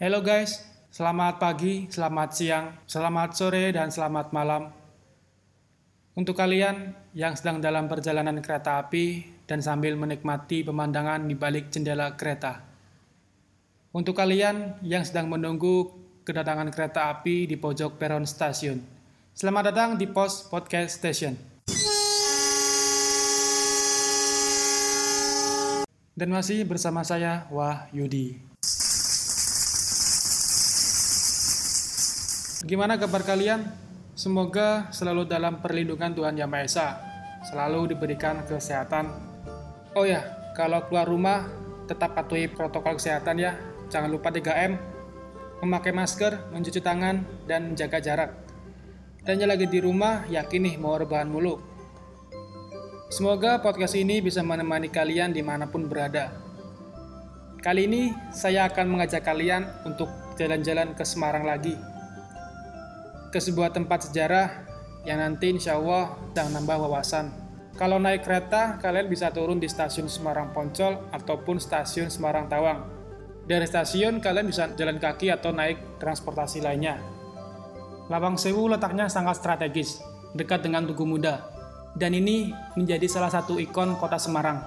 Halo guys, selamat pagi, selamat siang, selamat sore, dan selamat malam. Untuk kalian yang sedang dalam perjalanan kereta api dan sambil menikmati pemandangan di balik jendela kereta. Untuk kalian yang sedang menunggu kedatangan kereta api di pojok peron stasiun. Selamat datang di Pos Podcast Station. Dan masih bersama saya Wah Yudi. Gimana kabar kalian? Semoga selalu dalam perlindungan Tuhan Yang Maha Esa, selalu diberikan kesehatan. Oh ya, kalau keluar rumah tetap patuhi protokol kesehatan ya. Jangan lupa 3M, memakai masker, mencuci tangan, dan menjaga jarak. Dan yang lagi di rumah, yakin nih mau rebahan mulu. Semoga podcast ini bisa menemani kalian di mana pun berada. Kali ini saya akan mengajak kalian untuk jalan-jalan ke Semarang lagi ke sebuah tempat sejarah yang nanti insya Allah sedang nambah wawasan. Kalau naik kereta, kalian bisa turun di stasiun Semarang Poncol ataupun stasiun Semarang Tawang. Dari stasiun, kalian bisa jalan kaki atau naik transportasi lainnya. Lawang Sewu letaknya sangat strategis, dekat dengan Tugu Muda. Dan ini menjadi salah satu ikon kota Semarang.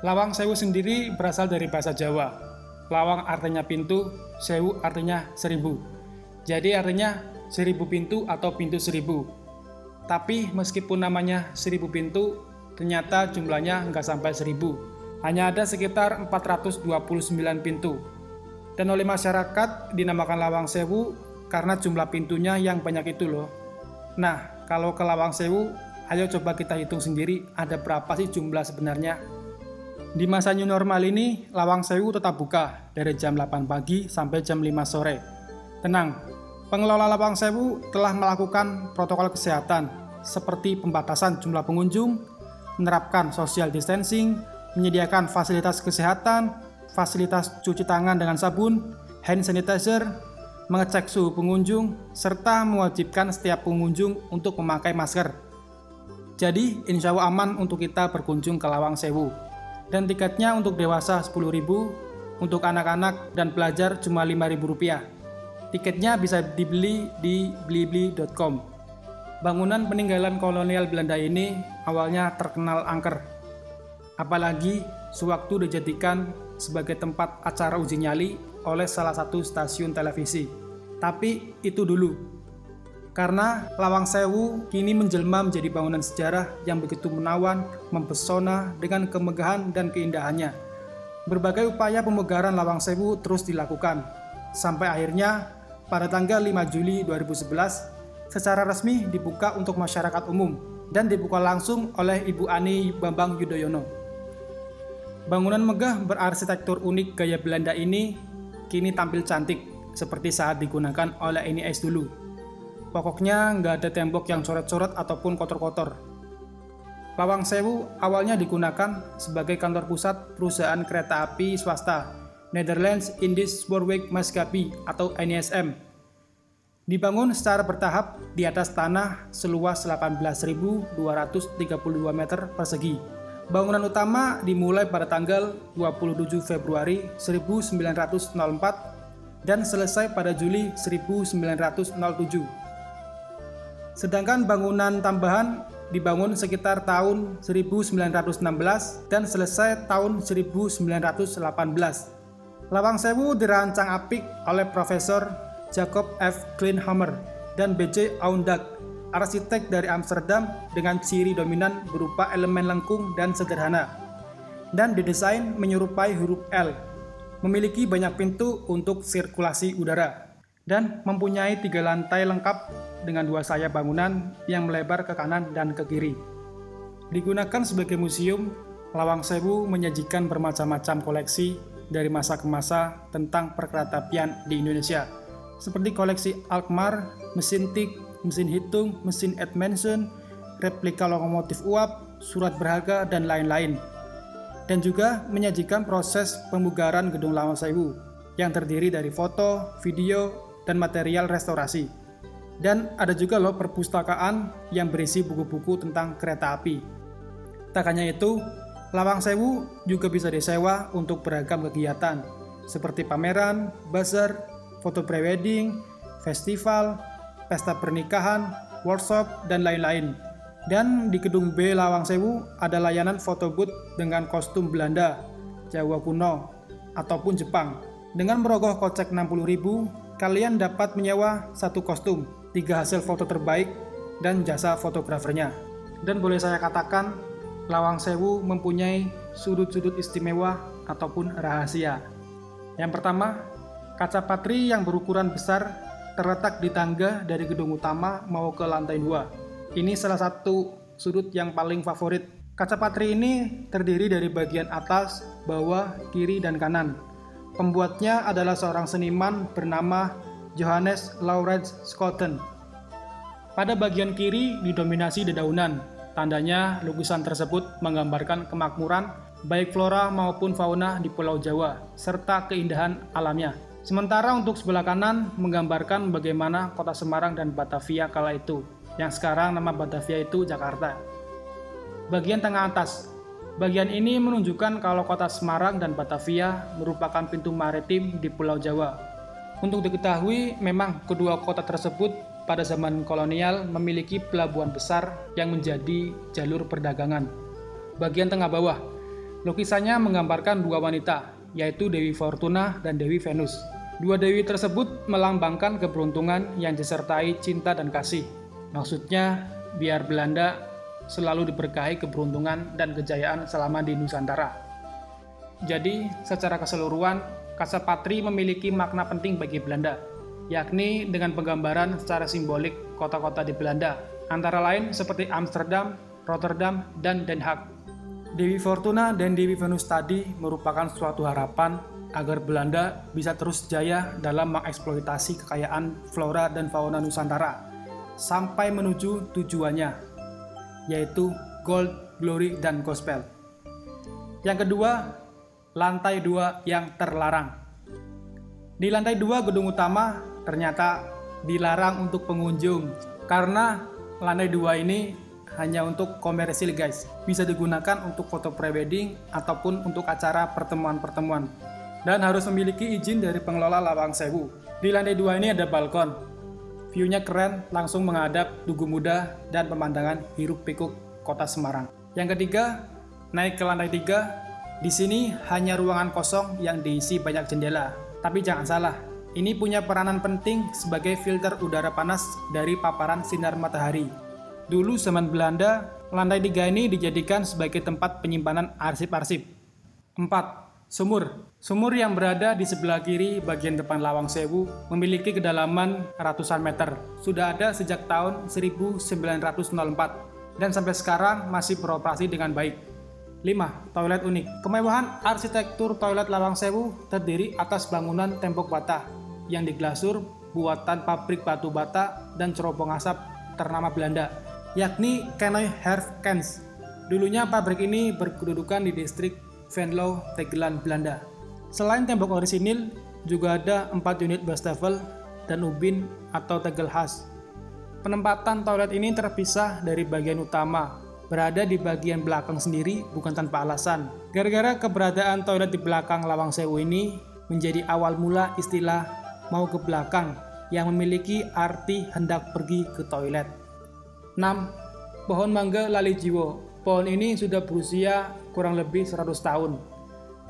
Lawang Sewu sendiri berasal dari bahasa Jawa. Lawang artinya pintu, Sewu artinya seribu. Jadi artinya seribu pintu atau pintu seribu. Tapi meskipun namanya seribu pintu, ternyata jumlahnya nggak sampai seribu. Hanya ada sekitar 429 pintu. Dan oleh masyarakat dinamakan Lawang Sewu karena jumlah pintunya yang banyak itu loh. Nah, kalau ke Lawang Sewu, ayo coba kita hitung sendiri ada berapa sih jumlah sebenarnya. Di masa new normal ini, Lawang Sewu tetap buka dari jam 8 pagi sampai jam 5 sore. Tenang, Pengelola Lawang Sewu telah melakukan protokol kesehatan seperti pembatasan jumlah pengunjung, menerapkan social distancing, menyediakan fasilitas kesehatan, fasilitas cuci tangan dengan sabun, hand sanitizer, mengecek suhu pengunjung, serta mewajibkan setiap pengunjung untuk memakai masker. Jadi, insya Allah aman untuk kita berkunjung ke Lawang Sewu. Dan tiketnya untuk dewasa 10.000, untuk anak-anak dan pelajar cuma Rp5.000. Tiketnya bisa dibeli di blibli.com. Bangunan peninggalan kolonial Belanda ini awalnya terkenal angker. Apalagi sewaktu dijadikan sebagai tempat acara uji nyali oleh salah satu stasiun televisi. Tapi itu dulu. Karena Lawang Sewu kini menjelma menjadi bangunan sejarah yang begitu menawan, mempesona dengan kemegahan dan keindahannya. Berbagai upaya pemegaran Lawang Sewu terus dilakukan, sampai akhirnya pada tanggal 5 Juli 2011 secara resmi dibuka untuk masyarakat umum dan dibuka langsung oleh Ibu Ani Bambang Yudhoyono. Bangunan megah berarsitektur unik gaya Belanda ini kini tampil cantik seperti saat digunakan oleh NIS dulu. Pokoknya nggak ada tembok yang coret-coret ataupun kotor-kotor. Lawang Sewu awalnya digunakan sebagai kantor pusat perusahaan kereta api swasta Netherlands Indies Spoorweg Maskapi atau NISM. Dibangun secara bertahap di atas tanah seluas 18.232 meter persegi. Bangunan utama dimulai pada tanggal 27 Februari 1904 dan selesai pada Juli 1907. Sedangkan bangunan tambahan dibangun sekitar tahun 1916 dan selesai tahun 1918. Lawang Sewu dirancang apik oleh Profesor Jacob F. Kleinhammer dan B.J. Aundag, arsitek dari Amsterdam dengan ciri dominan berupa elemen lengkung dan sederhana. Dan didesain menyerupai huruf L, memiliki banyak pintu untuk sirkulasi udara, dan mempunyai tiga lantai lengkap dengan dua sayap bangunan yang melebar ke kanan dan ke kiri. Digunakan sebagai museum, Lawang Sewu menyajikan bermacam-macam koleksi dari masa ke masa tentang perkeretapian di Indonesia, seperti koleksi Alkmaar, mesin tik, mesin hitung, mesin Edmondson, replika lokomotif uap, surat berharga, dan lain-lain. Dan juga menyajikan proses pemugaran Gedung Lawang Sewu yang terdiri dari foto, video, dan material restorasi. Dan ada juga loh perpustakaan yang berisi buku-buku tentang kereta api. Tak hanya itu, Lawang Sewu juga bisa disewa untuk beragam kegiatan, seperti pameran, bazar, foto prewedding, festival, pesta pernikahan, workshop, dan lain-lain. Dan di gedung B Lawang Sewu ada layanan foto booth dengan kostum Belanda, Jawa kuno, ataupun Jepang. Dengan merogoh kocek 60.000, kalian dapat menyewa satu kostum, tiga hasil foto terbaik, dan jasa fotografernya. Dan boleh saya katakan, Lawang Sewu mempunyai sudut-sudut istimewa ataupun rahasia. Yang pertama, kaca patri yang berukuran besar terletak di tangga dari gedung utama mau ke lantai dua. Ini salah satu sudut yang paling favorit. Kaca patri ini terdiri dari bagian atas, bawah, kiri, dan kanan. Pembuatnya adalah seorang seniman bernama Johannes Laurens Schotten. Pada bagian kiri didominasi dedaunan. Tandanya lukisan tersebut menggambarkan kemakmuran baik flora maupun fauna di Pulau Jawa, serta keindahan alamnya. Sementara untuk sebelah kanan menggambarkan bagaimana kota Semarang dan Batavia kala itu, yang sekarang nama Batavia itu Jakarta. Bagian tengah atas, bagian ini menunjukkan kalau kota Semarang dan Batavia merupakan pintu maritim di Pulau Jawa. Untuk diketahui, memang kedua kota tersebut pada zaman kolonial memiliki pelabuhan besar yang menjadi jalur perdagangan. Bagian tengah bawah, lukisannya menggambarkan dua wanita, yaitu Dewi Fortuna dan Dewi Venus. Dua dewi tersebut melambangkan keberuntungan yang disertai cinta dan kasih. Maksudnya, biar Belanda selalu diberkahi keberuntungan dan kejayaan selama di Nusantara. Jadi, secara keseluruhan, Kasapatri memiliki makna penting bagi Belanda, yakni dengan penggambaran secara simbolik kota-kota di Belanda, antara lain seperti Amsterdam, Rotterdam, dan Den Haag. Dewi Fortuna dan Dewi Venus tadi merupakan suatu harapan agar Belanda bisa terus jaya dalam mengeksploitasi kekayaan flora dan fauna Nusantara sampai menuju tujuannya, yaitu gold, glory, dan gospel. Yang kedua, lantai dua yang terlarang. Di lantai dua gedung utama ternyata dilarang untuk pengunjung karena lantai dua ini hanya untuk komersil guys. Bisa digunakan untuk foto prewedding ataupun untuk acara pertemuan-pertemuan dan harus memiliki izin dari pengelola Lawang Sewu. Di lantai dua ini ada balkon. View-nya keren, langsung menghadap Tugu Muda dan pemandangan hiruk pikuk kota Semarang. Yang ketiga, naik ke lantai tiga. Di sini hanya ruangan kosong yang diisi banyak jendela. Tapi jangan salah, ini punya peranan penting sebagai filter udara panas dari paparan sinar matahari. Dulu zaman Belanda, lantai tiga ini dijadikan sebagai tempat penyimpanan arsip-arsip. 4. Sumur. Sumur yang berada di sebelah kiri bagian depan Lawang Sewu memiliki kedalaman ratusan meter. Sudah ada sejak tahun 1904 dan sampai sekarang masih beroperasi dengan baik. 5. Toilet unik. Kemewahan arsitektur toilet Lawang Sewu terdiri atas bangunan tembok bata yang diglasur buatan pabrik batu bata dan cerobong asap ternama Belanda, yakni Kenoy Herfkens. Dulunya pabrik ini berkedudukan di distrik Venlo, Tegelan, Belanda. Selain tembok orisinil, juga ada 4 unit wastafel dan ubin atau tegel khas. Penempatan toilet ini terpisah dari bagian utama, berada di bagian belakang sendiri bukan tanpa alasan. Gara-gara keberadaan toilet di belakang Lawang Sewu ini menjadi awal mula istilah mau ke belakang yang memiliki arti hendak pergi ke toilet. 6. Pohon mangga lali jiwo. Pohon ini sudah berusia kurang lebih 100 tahun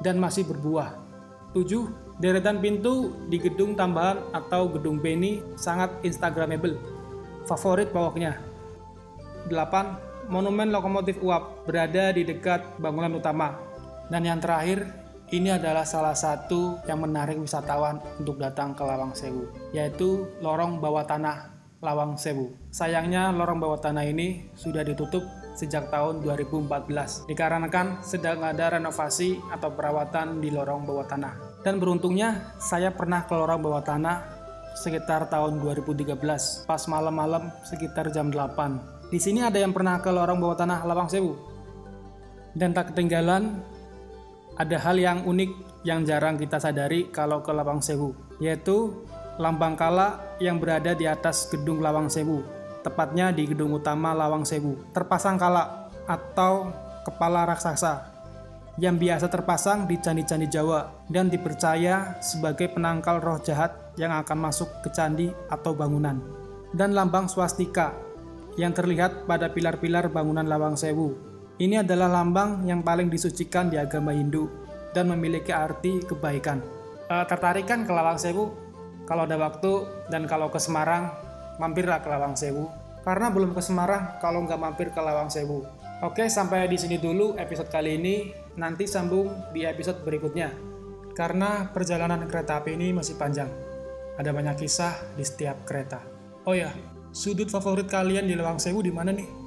dan masih berbuah. 7. Deretan pintu di gedung tambahan atau gedung Beni sangat instagramable. Favorit pokoknya. 8. Monumen lokomotif uap berada di dekat bangunan utama. Dan yang terakhir, ini adalah salah satu yang menarik wisatawan untuk datang ke Lawang Sewu, yaitu lorong bawah tanah Lawang Sewu. Sayangnya lorong bawah tanah ini sudah ditutup sejak tahun 2014 dikarenakan sedang ada renovasi atau perawatan di lorong bawah tanah. Dan beruntungnya saya pernah ke lorong bawah tanah sekitar tahun 2013 pas malam-malam sekitar jam 8. Di sini ada yang pernah ke lorong bawah tanah Lawang Sewu. Dan tak ketinggalan ada hal yang unik yang jarang kita sadari kalau ke Lawang Sewu, yaitu lambang kala yang berada di atas gedung Lawang Sewu tepatnya di gedung utama Lawang Sewu. Terpasang kala atau kepala raksasa. yang biasa terpasang di candi-candi Jawa dan dipercaya sebagai penangkal roh jahat yang akan masuk ke candi atau bangunan. Dan lambang swastika yang terlihat pada pilar-pilar bangunan Lawang Sewu. Ini adalah lambang yang paling disucikan di agama Hindu dan memiliki arti kebaikan. E, tertarik kan ke Lawang Sewu? Kalau ada waktu dan kalau ke Semarang, mampirlah ke Lawang Sewu. Karena belum ke Semarang kalau nggak mampir ke Lawang Sewu. Oke, sampai di sini dulu episode kali ini. Nanti sambung di episode berikutnya. Karena perjalanan kereta api ini masih panjang. Ada banyak kisah di setiap kereta. Oh ya, sudut favorit kalian di Lawang Sewu di mana nih?